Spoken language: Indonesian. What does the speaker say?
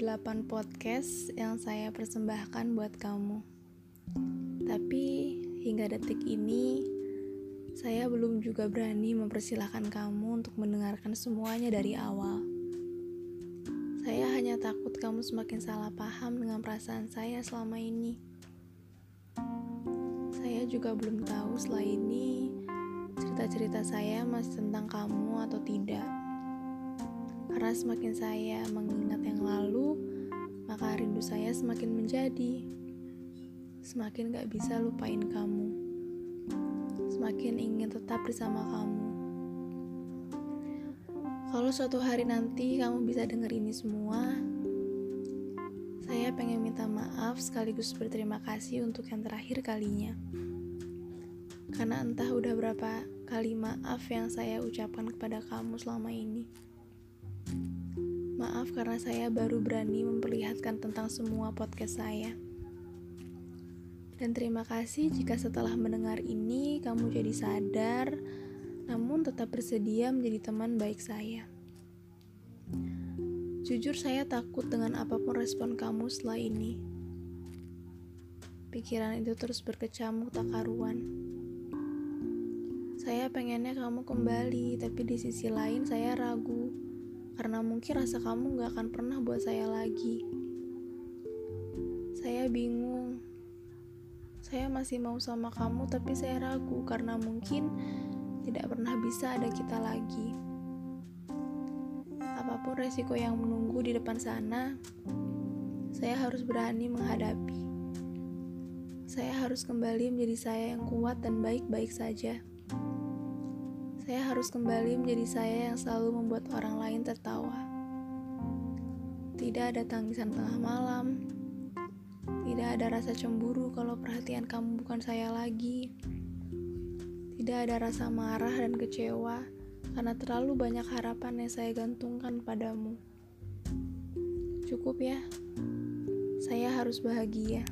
8 podcast yang saya persembahkan buat kamu. Tapi hingga detik ini, saya belum juga berani mempersilahkan kamu untuk mendengarkan semuanya dari awal. Saya hanya takut kamu semakin salah paham dengan perasaan saya selama ini. Saya juga belum tahu setelah ini cerita-cerita saya masih tentang kamu atau tidak. Karena semakin saya mengingat yang lalu, maka rindu saya semakin menjadi. Semakin gak bisa lupain kamu. Semakin ingin tetap bersama kamu. Kalau suatu hari nanti kamu bisa denger ini semua, saya pengen minta maaf sekaligus berterima kasih untuk yang terakhir kalinya. Karena entah udah berapa kali maaf yang saya ucapkan kepada kamu selama ini. Maaf karena saya baru berani memperlihatkan tentang semua podcast saya. Dan terima kasih jika setelah mendengar ini kamu jadi sadar, namun tetap bersedia menjadi teman baik saya. Jujur saya takut dengan apa pun respon kamu setelah ini. Pikiran itu terus berkecamuk tak karuan. Saya pengennya kamu kembali, tapi di sisi lain saya ragu karena mungkin rasa kamu gak akan pernah buat saya lagi. Saya bingung. Saya masih mau sama kamu, tapi saya ragu karena mungkin tidak pernah bisa ada kita lagi. Apa pun resiko yang menunggu di depan sana, saya harus berani menghadapi. Saya harus kembali menjadi saya yang kuat dan baik-baik saja. Saya harus kembali menjadi saya yang selalu membuat orang lain tertawa. Tidak ada tangisan tengah malam. Tidak ada rasa cemburu kalau perhatian kamu bukan saya lagi. Tidak ada rasa marah dan kecewa karena terlalu banyak harapan yang saya gantungkan padamu. Cukup ya. Saya harus bahagia.